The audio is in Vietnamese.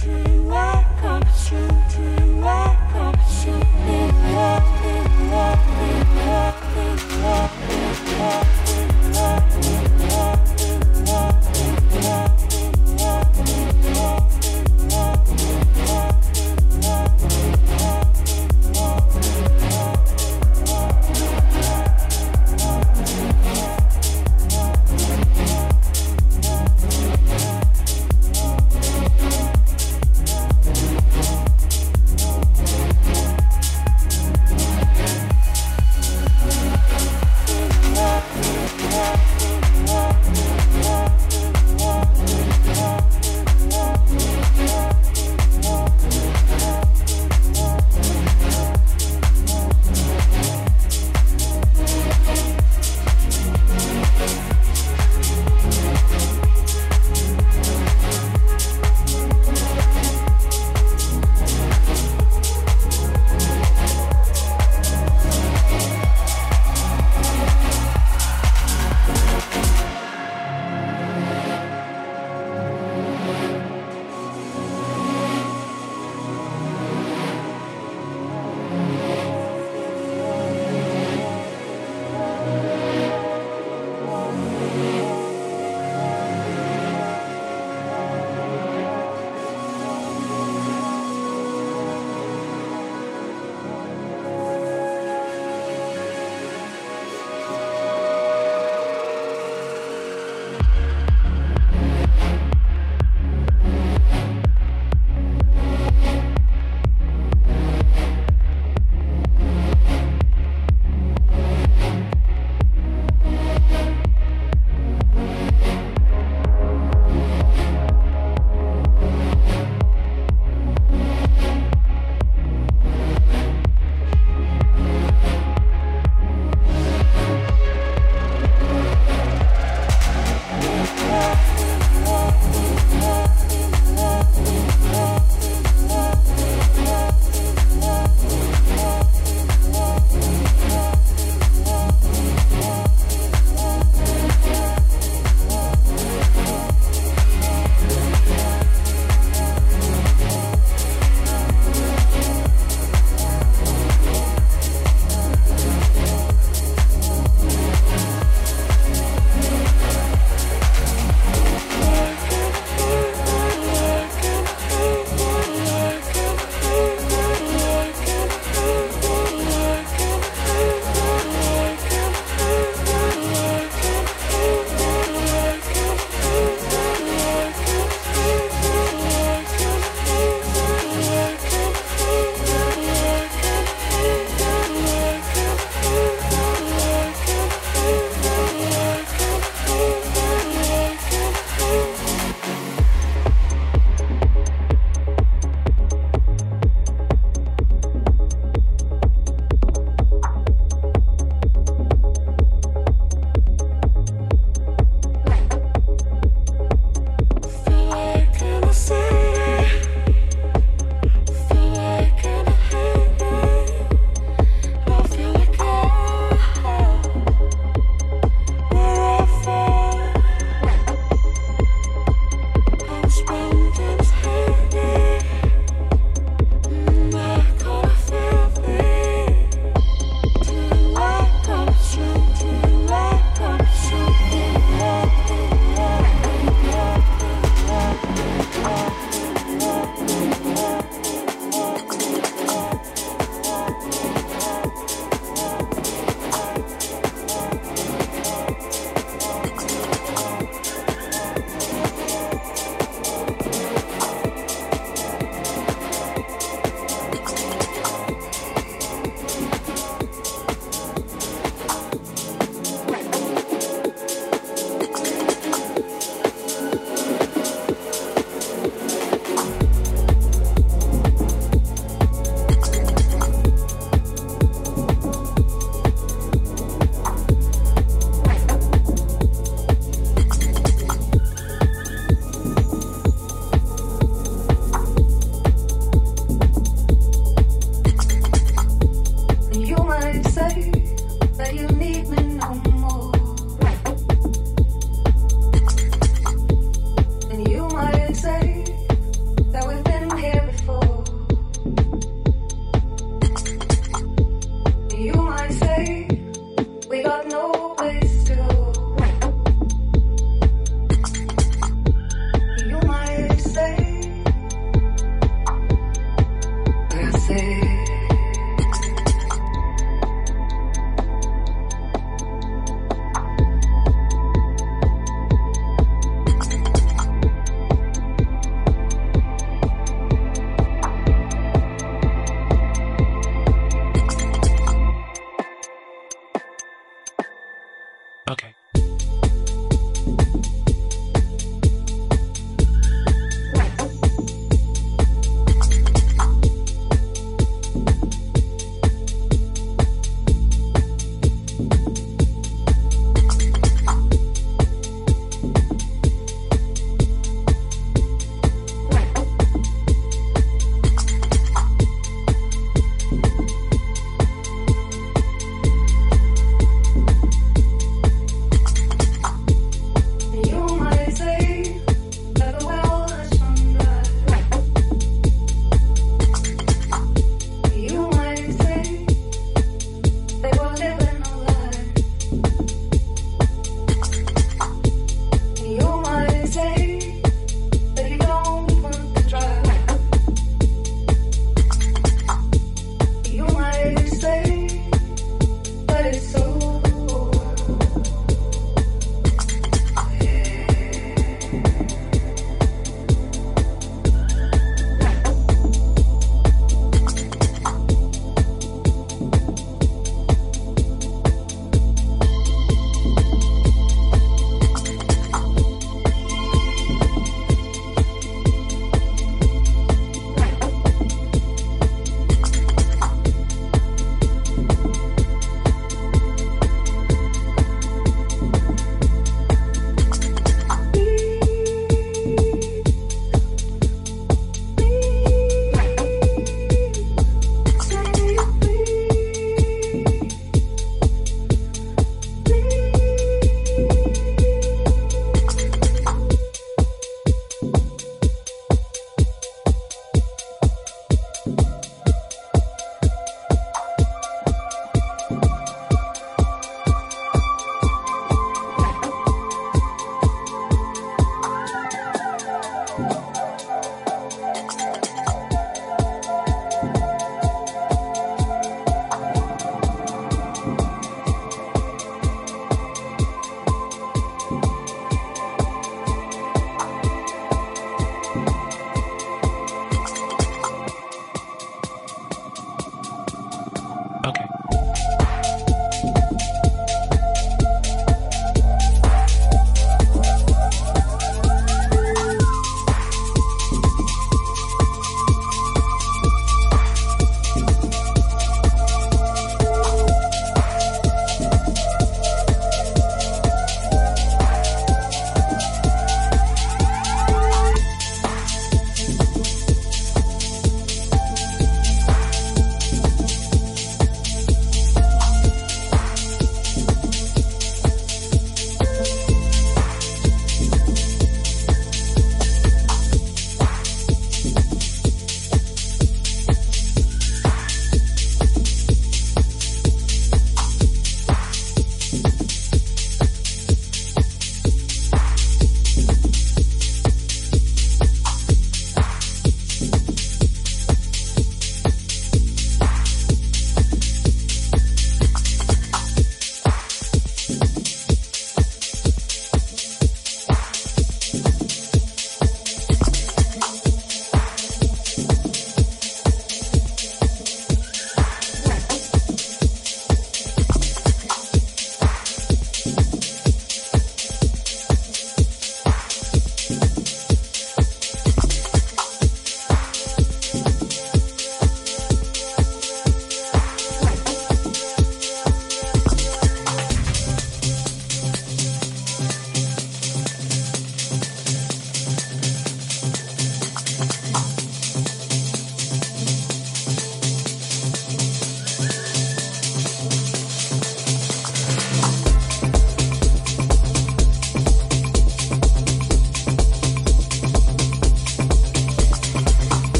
take